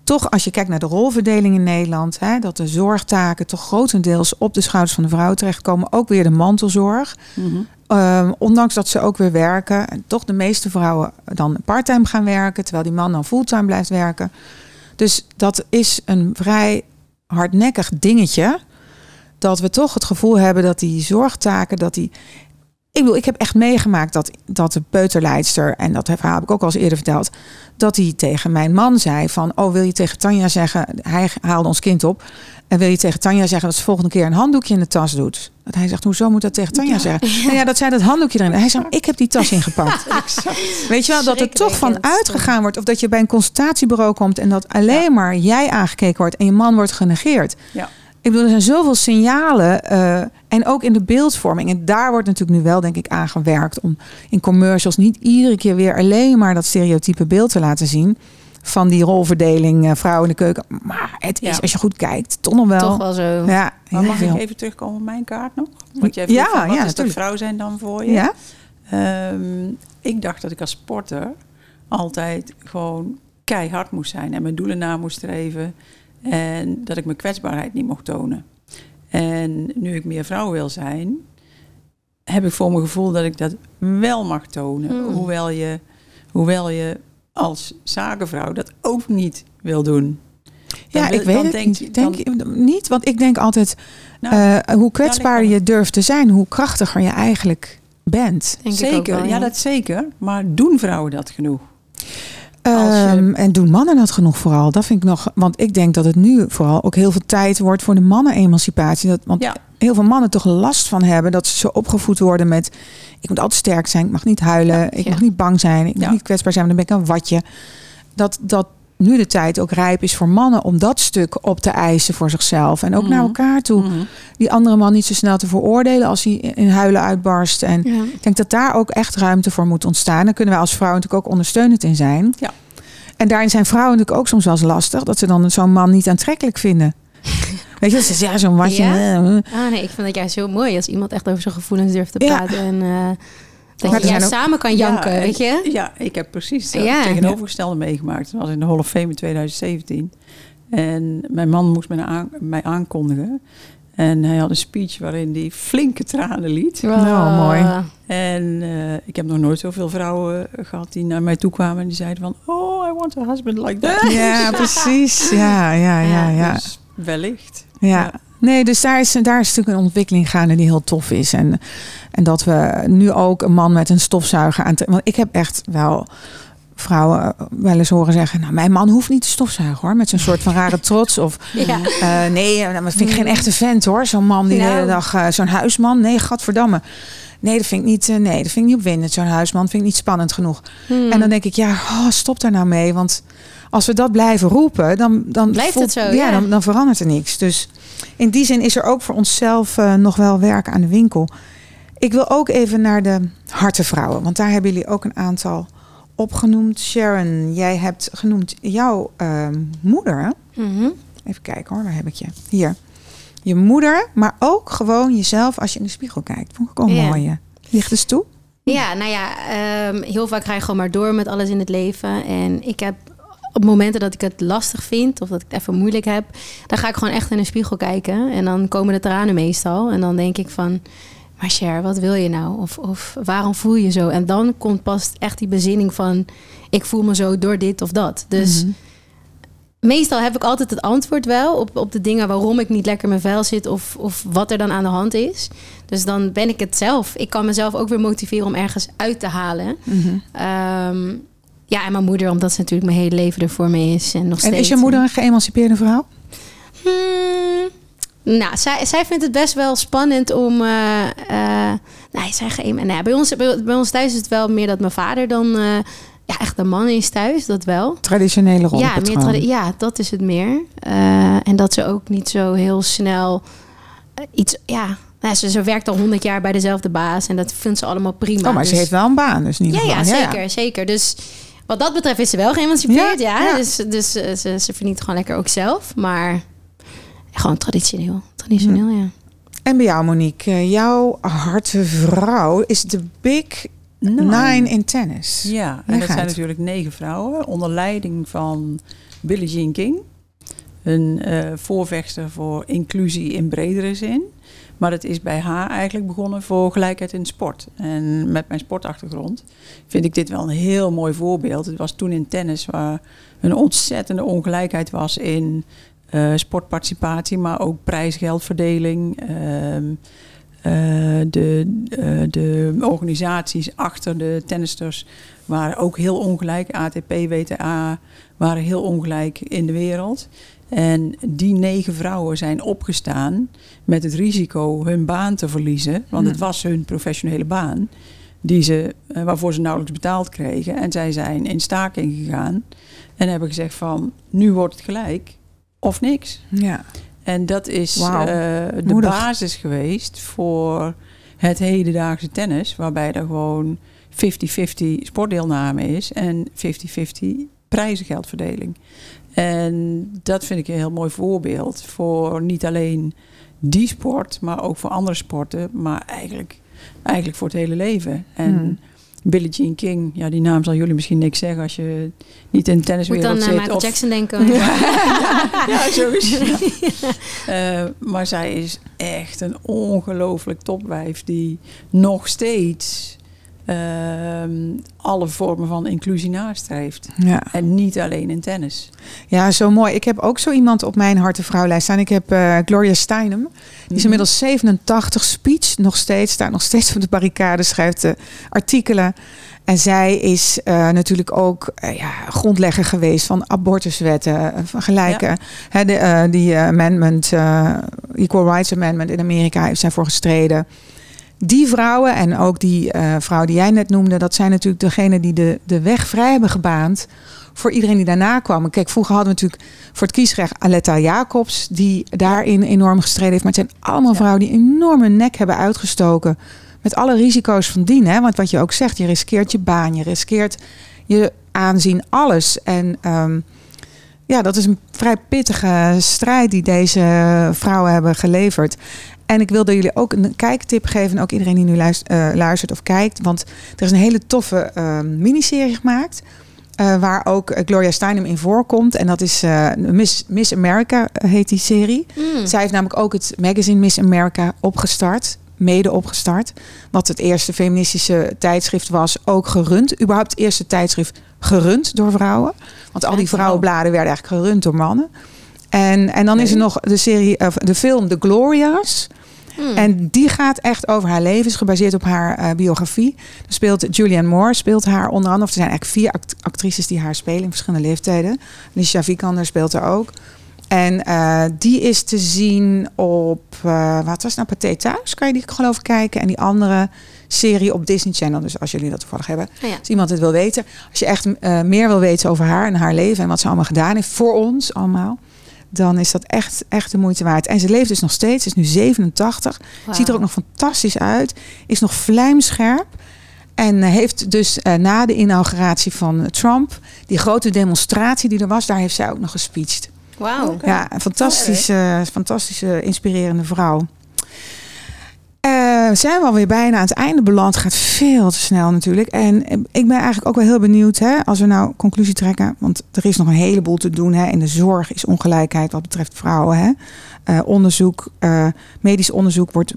Toch als je kijkt naar de rolverdeling in Nederland, hè, dat de zorgtaken toch grotendeels op de schouders van de vrouw terechtkomen. Ook weer de mantelzorg. Mhm. Ehm, ondanks dat ze ook weer werken. En toch de meeste vrouwen dan parttime gaan werken, terwijl die man dan fulltime blijft werken. Dus dat is een vrij hardnekkig dingetje. Dat we toch het gevoel hebben dat die zorgtaken, dat die. Ik bedoel, ik heb echt meegemaakt dat, dat de peuterleidster, en dat verhaal heb ik ook al eens eerder verteld, dat hij tegen mijn man zei van, oh wil je tegen Tanja zeggen, hij haalde ons kind op, en wil je tegen Tanja zeggen dat ze volgende keer een handdoekje in de tas doet? Dat hij zegt, hoezo moet dat tegen Tanja Ja. zeggen? Nou ja, dat zij dat handdoekje erin. Hij zegt, ik heb die tas ingepakt. [laughs] Weet je wel, dat er toch van uitgegaan wordt. Of dat je bij een consultatiebureau komt en dat alleen maar jij aangekeken wordt en je man wordt genegeerd. Ja. Ik bedoel, er zijn zoveel signalen. eh, en ook in de beeldvorming. En daar wordt natuurlijk nu wel, denk ik, aan gewerkt. Om in commercials niet iedere keer weer alleen maar dat stereotype beeld te laten zien. Van die rolverdeling, eh, vrouw in de keuken. Maar het is, Ja. als je goed kijkt, toch nog wel. Toch wel zo. Ja, Maar mag veel. ik even terugkomen op mijn kaart nog? Want jij Ja, van, wat ja, is dat natuurlijk. vrouw zijn dan voor je? Ja? Ehm, ik dacht dat ik als sporter altijd gewoon keihard moest zijn en mijn doelen na moest streven. En dat ik mijn kwetsbaarheid niet mocht tonen. En nu ik meer vrouw wil zijn, heb ik voor mijn gevoel dat ik dat wel mag tonen. Hmm. Hoewel, je, hoewel je als zakenvrouw dat ook niet wil doen. Dan Ja, wil- ik weet het niet. Denk niet, want ik denk altijd, Nou, eh, hoe kwetsbaarder ligt je durft te zijn, hoe krachtiger je eigenlijk bent. Denk zeker, wel, ja, dat zeker. Maar doen vrouwen dat genoeg? Ehm, en doen mannen dat genoeg vooral? Dat vind ik nog, want ik denk dat het nu vooral ook heel veel tijd wordt voor de mannen-emancipatie. Dat, want Ja. heel veel mannen toch last van hebben dat ze zo opgevoed worden met: ik moet altijd sterk zijn, ik mag niet huilen, ik Ja. mag niet bang zijn, ik mag niet kwetsbaar zijn, want dan ben ik een watje. Dat, dat nu de tijd ook rijp is voor mannen om dat stuk op te eisen voor zichzelf. En ook naar Mhm. elkaar toe. Mhm. Die andere man niet zo snel te veroordelen als hij in huilen uitbarst. En Ja. ik denk dat daar ook echt ruimte voor moet ontstaan. Daar kunnen wij als vrouw natuurlijk ook ondersteunend in zijn. Ja. En daarin zijn vrouwen natuurlijk ook soms wel eens lastig. Dat ze dan zo'n man niet aantrekkelijk vinden. [laughs] Weet je, ze zeggen, ja, zo'n watje. Ja? Ah, nee, ik vind dat juist heel mooi als iemand echt over zijn gevoelens durft te Ja. praten. En eh, dat Maar je juist samen kan janken, Ja, weet je? Ja, ik heb precies het Ja. tegenovergestelde meegemaakt. Dat was in de Hall of Fame in 2017. En mijn man moest mij, aan, mij aankondigen. En hij had een speech waarin hij flinke tranen liet. Nou, mooi. En eh, ik heb nog nooit zoveel vrouwen gehad die naar mij toe kwamen en die zeiden van... Oh, I want a husband like that. Ja, [laughs] precies. Ja, ja, ja, ja. Dus wellicht. Ja. Nee, dus daar is, daar is natuurlijk een ontwikkeling gaande die heel tof is. En, en dat we nu ook een man met een stofzuiger aan. Want ik heb echt wel vrouwen wel eens horen zeggen: Nou, mijn man hoeft niet te stofzuigen hoor. Met zo'n soort van rare trots. Of [laughs] Ja. eh, nee, nou, dat vind ik geen echte vent hoor. Zo'n man die de Nou. hele dag, eh, zo'n huisman. Nee, gadverdamme. Nee, dat vind ik niet, eh, nee, dat vind ik niet opwindend. Zo'n huisman vind ik niet spannend genoeg. Hmm. En dan denk ik, ja, oh, stop daar nou mee. Want als we dat blijven roepen, dan, dan Blijft het zo, Ja, ja. Dan, dan verandert er niks. Dus in die zin is er ook voor onszelf eh, nog wel werk aan de winkel. Ik wil ook even naar de hartenvrouwen. Want daar hebben jullie ook een aantal opgenoemd. Sharon, jij hebt genoemd jouw ehm, moeder. hè? Mhm. Even kijken hoor, waar heb ik je? Hier. Je moeder, maar ook gewoon jezelf als je in de spiegel kijkt. Vond ik ook Ja. mooi. Ligt dus toe? Ja, nou ja, ehm, heel vaak ga je gewoon maar door met alles in het leven. En ik heb op momenten dat ik het lastig vind of dat ik het even moeilijk heb, dan ga ik gewoon echt in de spiegel kijken. En dan komen de tranen meestal. En dan denk ik van, maar Cher, wat wil je nou? Of, of waarom voel je zo? En dan komt pas echt die bezinning van, ik voel me zo door dit of dat. Dus Mhm. meestal heb ik altijd het antwoord wel op, op de dingen waarom ik niet lekker in mijn vel zit of, of wat er dan aan de hand is. Dus dan ben ik het zelf. Ik kan mezelf ook weer motiveren om ergens uit te halen. Mhm. Ehm, ja, en mijn moeder, omdat ze natuurlijk mijn hele leven er voor me is. En nog En steeds. is je moeder een geëmancipeerde vrouw? Hmm, nou, zij, zij vindt het best wel spannend om. eh eh nou, zij geen, nou ja, bij, ons, bij, bij ons thuis is het wel meer dat mijn vader dan. eh, ja, echt de man is thuis, dat wel. Traditionele Ja, rollenpatroon. meer tradi- ja, dat is het meer. En dat ze ook niet zo heel snel iets. Ja, nou, ze, ze werkt al honderd jaar bij dezelfde baas en dat vindt ze allemaal prima. Oh, maar ze Dus- heeft wel een baan, dus niet ja, ja, zeker, zeker. Dus wat dat betreft is ze wel geëmancipeerd, Ja, ja. ja. Dus, dus eh, ze, ze verdient gewoon lekker ook zelf. Maar gewoon traditioneel. Traditioneel, ja. En bij jou, Monique, eh, jouw harte vrouw is de Big Nine in tennis. Ja, Leg en dat zijn natuurlijk negen vrouwen onder leiding van Billie Jean King. Een eh, voorvechter voor inclusie in bredere zin. Maar het is bij haar eigenlijk begonnen voor gelijkheid in sport. En met mijn sportachtergrond vind ik dit wel een heel mooi voorbeeld. Het was toen in tennis waar een ontzettende ongelijkheid was in eh, sportparticipatie, maar ook prijsgeldverdeling. ehm, eh, de, de organisaties achter de tennisters waren ook heel ongelijk. ATP, WTA waren heel ongelijk in de wereld. En die negen vrouwen zijn opgestaan met het risico hun baan te verliezen. Want het was hun professionele baan. Die ze, eh, waarvoor ze nauwelijks betaald kregen. En zij zijn in staking gegaan. En hebben gezegd van, nu wordt het gelijk of niks. Ja. En dat is eh, de Moedig. basis geweest voor het hedendaagse tennis. Waarbij er gewoon 50-50 sportdeelname is en 50-50 prijzengeldverdeling. En dat vind ik een heel mooi voorbeeld voor niet alleen die sport, maar ook voor andere sporten. Maar eigenlijk, eigenlijk voor het hele leven. En Hmm. Billie Jean King, ja, die naam zal jullie misschien niks zeggen als je niet in de Moet tenniswereld dan zit. aan Michael of- Jackson [laughs] denken. ja, sowieso. [laughs] Eh, maar zij is echt een ongelooflijk topwijf die nog steeds ehm, alle vormen van inclusie nastreeft. Ja. En niet alleen in tennis. ja, zo mooi. Ik heb ook zo iemand op mijn harte vrouwlijst staan. Ik heb eh, Gloria Steinem. Die is Mhm. inmiddels 87, speech nog steeds, staat nog steeds op de barricade, schrijft eh, artikelen. En zij is eh, natuurlijk ook ja, grondlegger geweest van abortuswetten, van gelijke. De, die amendment, Equal Rights Amendment in Amerika heeft zij voor gestreden. Die vrouwen en ook die eh, vrouw die jij net noemde, dat zijn natuurlijk degenen die de, de weg vrij hebben gebaand voor iedereen die daarna kwam. Kijk, vroeger hadden we natuurlijk voor het kiesrecht Aletta Jacobs, die daarin enorm gestreden heeft. Maar het zijn allemaal Ja. vrouwen die enorme nek hebben uitgestoken. Met alle risico's van dien. Hè? Want wat je ook zegt, je riskeert je baan, je riskeert je aanzien, alles. En ehm, ja, dat is een vrij pittige strijd die deze vrouwen hebben geleverd. En ik wilde jullie ook een kijktip geven. Ook iedereen die nu luistert, eh, luistert of kijkt. Want er is een hele toffe eh, miniserie gemaakt. eh, waar ook eh, Gloria Steinem in voorkomt. En dat is Miss, Miss America heet die serie. Mm. Zij heeft namelijk ook het magazine Miss America opgestart. Mede opgestart. Wat het eerste feministische tijdschrift was. Ook gerund. Überhaupt het eerste tijdschrift gerund door vrouwen. Want al die vrouwenbladen werden eigenlijk gerund door mannen. En, en dan is er nog de serie, of de film The Gloria's. Mm. En die gaat echt over haar leven, is gebaseerd op haar eh, biografie. Er speelt Julianne Moore, speelt haar onder andere. Of er zijn eigenlijk vier act- actrices die haar spelen in verschillende leeftijden. Alicia Vikander speelt er ook. En eh, die is te zien op, eh, wat was het nou, Pathé Thuis? Kan je die geloof ik kijken? En die andere serie op Disney Channel. Dus als jullie dat toevallig hebben. Ja. Als iemand het wil weten. Als je echt meer wil weten over haar en haar leven. En wat ze allemaal gedaan heeft voor ons allemaal. Dan is dat echt, echt de moeite waard. En ze leeft dus nog steeds. Ze is nu 87. Ziet er ook nog fantastisch uit. Is nog vlijmscherp. En eh, heeft dus eh, na de inauguratie van Trump, die grote demonstratie die er was, daar heeft zij ook nog gespeecht. Wauw. Ja, een fantastische, fantastische, inspirerende vrouw. Eh, zijn we alweer bijna aan het einde beland. Gaat veel te snel natuurlijk. En ik ben eigenlijk ook wel heel benieuwd, hè, als we nou conclusie trekken. Want er is nog een heleboel te doen. Hè. In de zorg is ongelijkheid wat betreft vrouwen. Hè. Eh, onderzoek, eh, medisch onderzoek wordt,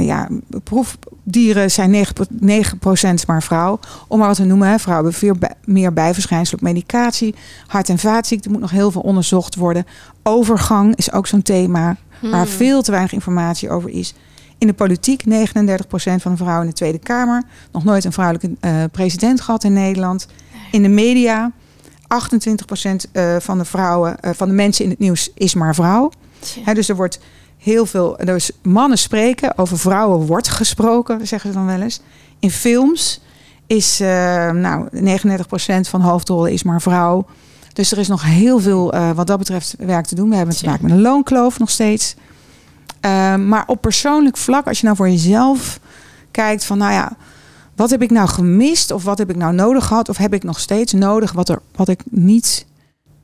ja, proefdieren zijn 9%, 9% maar vrouw. Om maar wat te noemen, hè. vrouwen hebben veel bij- meer bijverschijnselen op medicatie. Hart- en vaatziekten moet nog heel veel onderzocht worden. Overgang is ook zo'n thema waar Mm. veel te weinig informatie over is. In de politiek 39% van de vrouwen in de Tweede Kamer. Nog nooit een vrouwelijke eh, president gehad in Nederland. In de media 28% eh, van de vrouwen, eh, van de mensen in het nieuws is maar vrouw. Hè, dus er wordt heel veel. Dus mannen spreken, over vrouwen wordt gesproken, zeggen ze dan wel eens. In films is nou 39% van hoofdrollen is maar vrouw. Dus er is nog heel veel wat dat betreft werk te doen. We hebben te maken met een loonkloof nog steeds. Eh, maar op persoonlijk vlak, als je nou voor jezelf kijkt van, nou ja, wat heb ik nou gemist of wat heb ik nou nodig gehad of heb ik nog steeds nodig wat, er, wat ik niet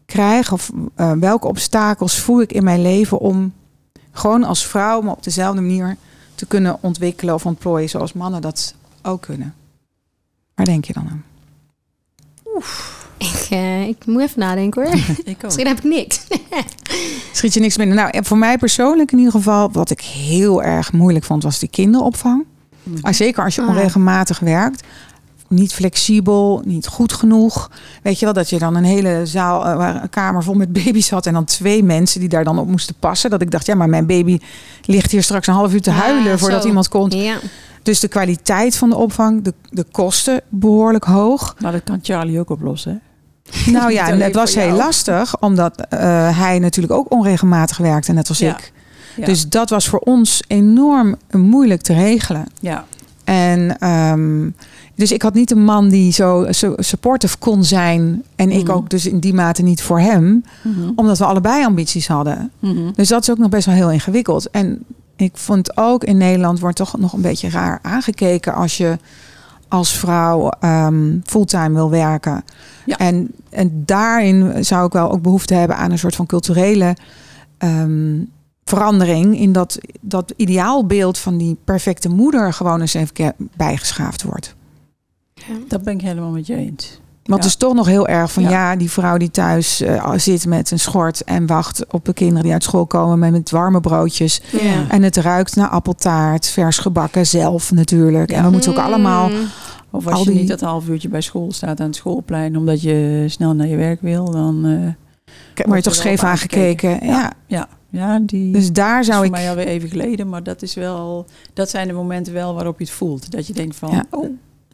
krijg of eh, welke obstakels voel ik in mijn leven om gewoon als vrouw me op dezelfde manier te kunnen ontwikkelen of ontplooien zoals mannen dat ook kunnen. Waar denk je dan aan? Ik, eh, ik moet even nadenken hoor. [laughs] Ik ook. Misschien heb ik niks. [laughs] Schiet je niks binnen? Nou, en voor mij persoonlijk in ieder geval, wat ik heel erg moeilijk vond, was die kinderopvang. Mhm. Ah, Zeker als je Ah. onregelmatig werkt. Niet flexibel, niet goed genoeg. Weet je wel, dat je dan een hele zaal, eh, een kamer vol met baby's had. En dan twee mensen die daar dan op moesten passen. Dat ik dacht, ja, maar mijn baby ligt hier straks een half uur te Ja, huilen voordat zo. iemand komt. Ja. Dus de kwaliteit van de opvang, de, de kosten behoorlijk hoog. Maar dat kan Charlie ook oplossen. hè? [laughs] Nou ja, het was heel jou. lastig, omdat eh, hij natuurlijk ook onregelmatig werkte, net als Ja. ik. Ja. Dus dat was voor ons enorm moeilijk te regelen. ja. En ehm, dus ik had niet een man die zo, zo supportive kon zijn. En ik Mhm. ook dus in die mate niet voor hem. Mhm. Omdat we allebei ambities hadden. Mhm. Dus dat is ook nog best wel heel ingewikkeld. En ik vond ook in Nederland wordt toch nog een beetje raar aangekeken als je als vrouw ehm, fulltime wil werken. Ja. En, en daarin zou ik wel ook behoefte hebben aan een soort van culturele ehm, verandering. In dat dat ideaalbeeld van die perfecte moeder gewoon eens even keer bijgeschaafd wordt. Dat ben ik helemaal met je eens. Want Ja. het is toch nog heel erg van ja, Ja. die vrouw die thuis eh, zit met een schort en wacht op de kinderen die uit school komen met, met warme broodjes. Ja. En het ruikt naar appeltaart, vers gebakken zelf natuurlijk. Ja. En we moeten ook allemaal. Mm. Of als Al je niet dat half uurtje bij school staat aan het schoolplein omdat je snel naar je werk wil, dan eh, Word je toch scheef aangekeken? aangekeken. Ja. ja, ja, die Dus daar is zou voor ik. mij alweer even geleden, maar dat is wel, dat zijn de momenten wel waarop je het voelt, dat je denkt van, Ja. oh,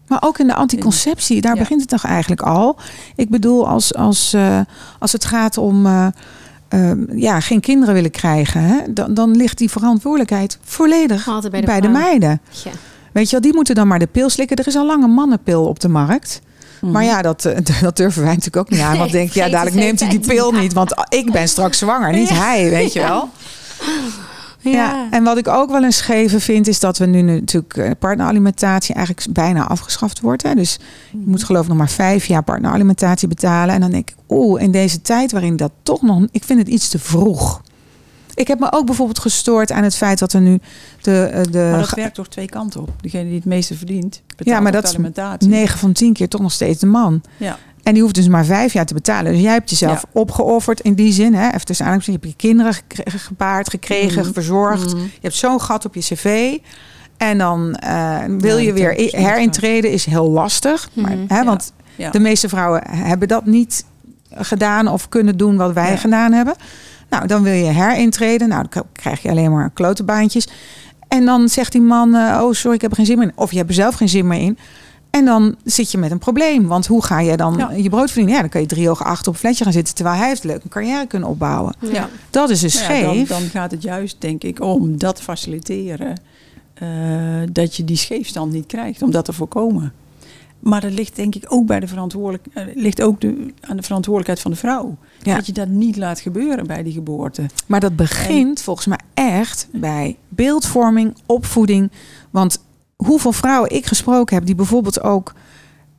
Maar ook in de anticonceptie, daar Ja. begint het toch eigenlijk al. Ik bedoel, als, als, eh, als het gaat om eh, eh, ja, geen kinderen willen krijgen, hè, dan, dan ligt die verantwoordelijkheid volledig Altijd bij de, bij de vrouw. meiden. Ja. Weet je wel, die moeten dan maar de pil slikken. Er is al lang een mannenpil op de markt. Maar ja, dat, eh, [laughs] dat durven wij natuurlijk ook niet aan. Want Nee, denk, ja, vergeet dadelijk neemt hij die pil niet. Want ik ben straks zwanger, niet hij, weet je wel. Ja. en wat ik ook wel eens scheve vind, is dat we nu natuurlijk eh, partneralimentatie eigenlijk bijna afgeschaft wordt. Hè? Dus je moet geloof ik nog maar vijf jaar partneralimentatie betalen. En dan denk ik, oeh, in deze tijd waarin dat toch nog, ik vind het iets te vroeg. Ik heb me ook bijvoorbeeld gestoord aan het feit dat er nu de, eh, de Maar dat werkt toch twee kanten op. Degene die het meeste verdient, betaalt Ja, maar dat is alimentatie. 9 van 10 keer toch nog steeds de man. Ja. En die hoeft dus maar vijf jaar te betalen. Dus jij hebt jezelf Ja. opgeofferd in die zin. Hè? Even tussen aanhalingstekens, je hebt je kinderen gepaard, gekregen, Mhm. verzorgd. Mhm. Je hebt zo'n gat op je cv. En dan eh, wil Ja, je weer i- herintreden, is heel lastig. Maar, Mhm. hè. Want de meeste vrouwen hebben dat niet gedaan of kunnen doen wat wij gedaan hebben. Nou, dan wil je herintreden. Nou, dan krijg je alleen maar klote baantjes. En dan zegt die man, eh, oh sorry, ik heb er geen zin meer in. Of je hebt er zelf geen zin meer in. En dan zit je met een probleem. Want hoe ga je dan Ja. je brood verdienen? Ja, dan kan je drie ogen achter op een fletje gaan zitten... terwijl hij heeft leuk een carrière kunnen opbouwen. Ja. Dat is dus Nou ja, scheef. dan, dan gaat het juist, denk ik, om dat faciliteren. eh, dat je die scheefstand niet krijgt, om dat te voorkomen. Maar dat ligt denk ik ook bij de verantwoordelijk, eh, ligt ook de, aan de verantwoordelijkheid van de vrouw. Ja. Dat je dat niet laat gebeuren bij die geboorte. Maar dat begint volgens mij echt bij beeldvorming, opvoeding. Want hoeveel vrouwen ik gesproken heb die bijvoorbeeld ook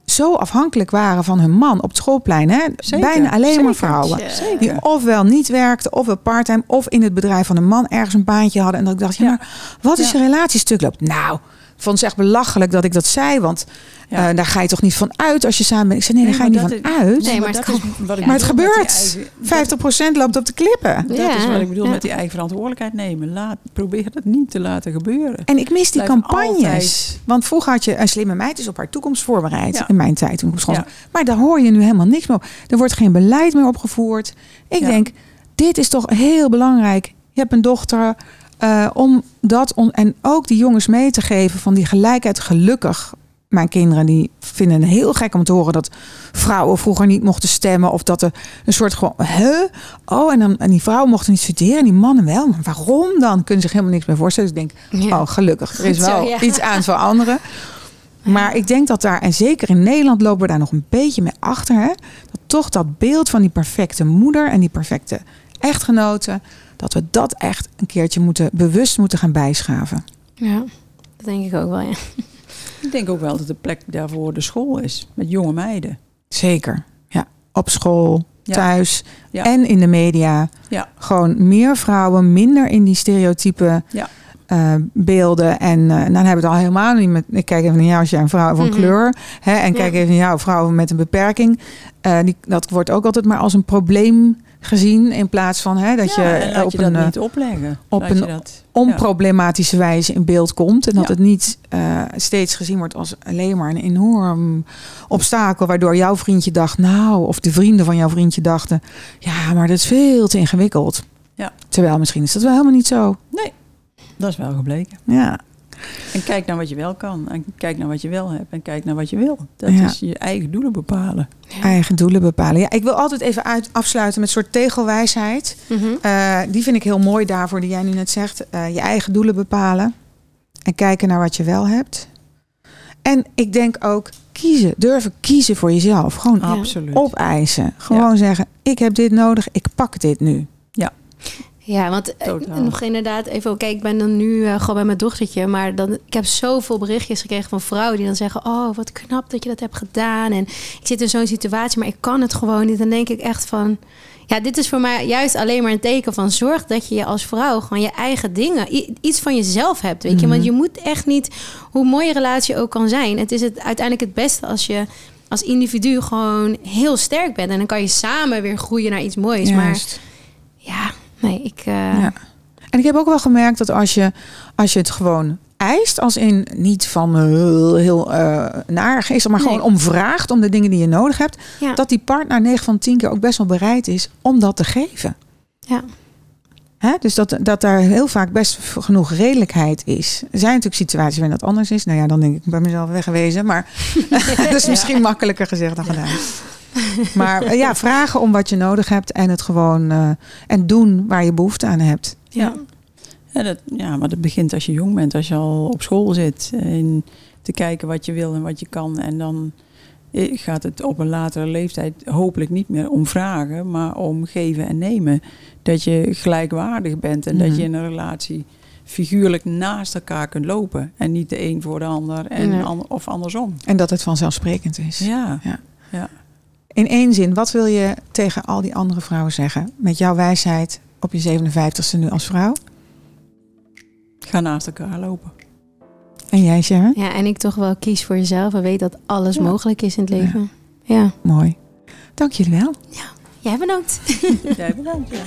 zo afhankelijk waren van hun man op het schoolplein. Hè? Zeker, Bijna alleen maar vrouwen. Zeker. Die ofwel niet werkten, ofwel parttime, of in het bedrijf van een man ergens een baantje hadden. En dat ik dacht, ja, maar wat is Ja. je relatiestuk loopt? Nou, vond het echt belachelijk dat ik dat zei. Want Ja. eh, daar ga je toch niet van uit als je samen bent. Ik zei, nee, daar ga je niet van uit. Nee, maar dat het is kan- wat ik Ja. maar het gebeurt. eigen- 50% loopt op de klippen. Dat, Ja. dat is wat ik bedoel Ja. met die eigen verantwoordelijkheid nemen. Laat, probeer dat niet te laten gebeuren. En ik mis die Blijf campagnes. altijd- Want vroeger had je een slimme meid is op haar toekomst voorbereid. Ja. In mijn tijd toen ik op school. Maar daar hoor je nu helemaal niks meer op. Er wordt geen beleid meer opgevoerd. Ik Ja. denk, dit is toch heel belangrijk. Je hebt een dochter. Eh, om dat on- en ook die jongens mee te geven van die gelijkheid gelukkig. Mijn kinderen die vinden het heel gek om te horen dat vrouwen vroeger niet mochten stemmen. Of dat er een soort gewoon, huh? Oh, en, dan, en die vrouwen mochten niet studeren en die mannen wel. Maar waarom dan? Kunnen zich helemaal niks meer voorstellen. Dus ik denk, Ja. Oh, gelukkig. Er is zo, wel ja. iets aan het veranderen. Maar ik denk dat daar, en zeker in Nederland lopen we daar nog een beetje mee achter. Hè? Dat toch dat beeld van die perfecte moeder en die perfecte echtgenote. Dat we dat echt een keertje moeten, bewust moeten gaan bijschaven. Ja, dat denk ik ook wel, ja. [laughs] Ik denk ook wel dat de plek daarvoor de school is. Met jonge meiden. Zeker. Ja. Op school, thuis Ja. en in de media. Ja. Gewoon meer vrouwen, minder in die stereotype Ja. eh, beelden. En eh, dan hebben we het al helemaal niet met. Ik kijk even naar jou als jij een vrouw van Mhm. kleur. Hè, en kijk Ja. even naar jou, vrouwen met een beperking. Eh, die, dat wordt ook altijd maar als een probleem gezien. In plaats van hè, dat Ja, je laat op je een dat eh, niet opleggen. op Laat een dat, onproblematische wijze in beeld komt. En dat Ja. het niet eh, steeds gezien wordt als alleen maar een enorm obstakel. Waardoor jouw vriendje dacht, nou, of de vrienden van jouw vriendje dachten, ja, maar dat is veel te ingewikkeld. Ja. Terwijl misschien is dat wel helemaal niet zo. ja, dat is wel gebleken. Ja, En kijk naar wat je wel kan. En kijk naar wat je wel hebt. En kijk naar wat je wil. Dat Ja. is je eigen doelen bepalen. eigen doelen bepalen. Ja, ik wil altijd even uit, afsluiten met een soort tegelwijsheid. Mhm. Eh, die vind ik heel mooi daarvoor, die jij nu net zegt. Eh, je eigen doelen bepalen. En kijken naar wat je wel hebt. En ik denk ook kiezen. Durven kiezen voor jezelf. Gewoon Ja. Absoluut. opeisen. Gewoon zeggen, ik heb dit nodig, ik pak dit nu. Ja, want eh, Totaal. nog inderdaad even, kijk, ik ben dan nu eh, gewoon bij mijn dochtertje, maar dan, ik heb zoveel berichtjes gekregen van vrouwen die dan zeggen, oh, wat knap dat je dat hebt gedaan en ik zit in zo'n situatie, maar ik kan het gewoon niet. Dan denk ik echt van, ja, dit is voor mij juist alleen maar een teken van zorg dat je je als vrouw gewoon je eigen dingen, iets van jezelf hebt, weet je, Mhm. want je moet echt niet, hoe mooi je relatie ook kan zijn, het is het uiteindelijk het beste als je als individu gewoon heel sterk bent en dan kan je samen weer groeien naar iets moois. Maar ja, nee, ik. eh, Ja. En ik heb ook wel gemerkt dat als je, als je het gewoon eist, als in niet van eh, heel eh naar geest, maar Nee. gewoon om vraagt om de dingen die je nodig hebt, Ja. dat die partner 9 van 10 keer ook best wel bereid is om dat te geven. Ja. Hè? Dus dat, dat daar heel vaak best genoeg redelijkheid is. Er zijn natuurlijk situaties waarin dat anders is. Nou ja, dan denk ik bij mezelf weggewezen. Maar [laughs] [laughs] dat is misschien makkelijker gezegd dan gedaan. [laughs] [laughs] Maar eh, ja, vragen om wat je nodig hebt en het gewoon eh, en doen waar je behoefte aan hebt. Ja. Ja, dat, ja, maar dat begint als je jong bent. Als je al op school zit. En te kijken wat je wil en wat je kan. En dan eh, gaat het op een latere leeftijd hopelijk niet meer om vragen, maar om geven en nemen. Dat je gelijkwaardig bent en dat Mhm. je in een relatie figuurlijk naast elkaar kunt lopen. En niet de een voor de ander en Nee. an- of andersom. En dat het vanzelfsprekend is. Ja. Ja. ja. In één zin, wat wil je tegen al die andere vrouwen zeggen? Met jouw wijsheid op je 57ste nu als vrouw. Ga naast elkaar lopen. En jij, Sharon? Ja, en ik toch wel kies voor jezelf en weet dat alles Ja. mogelijk is in het leven. Ja. Mooi. Dank jullie wel. Jij bedankt. [laughs] Jij bedankt. Ja.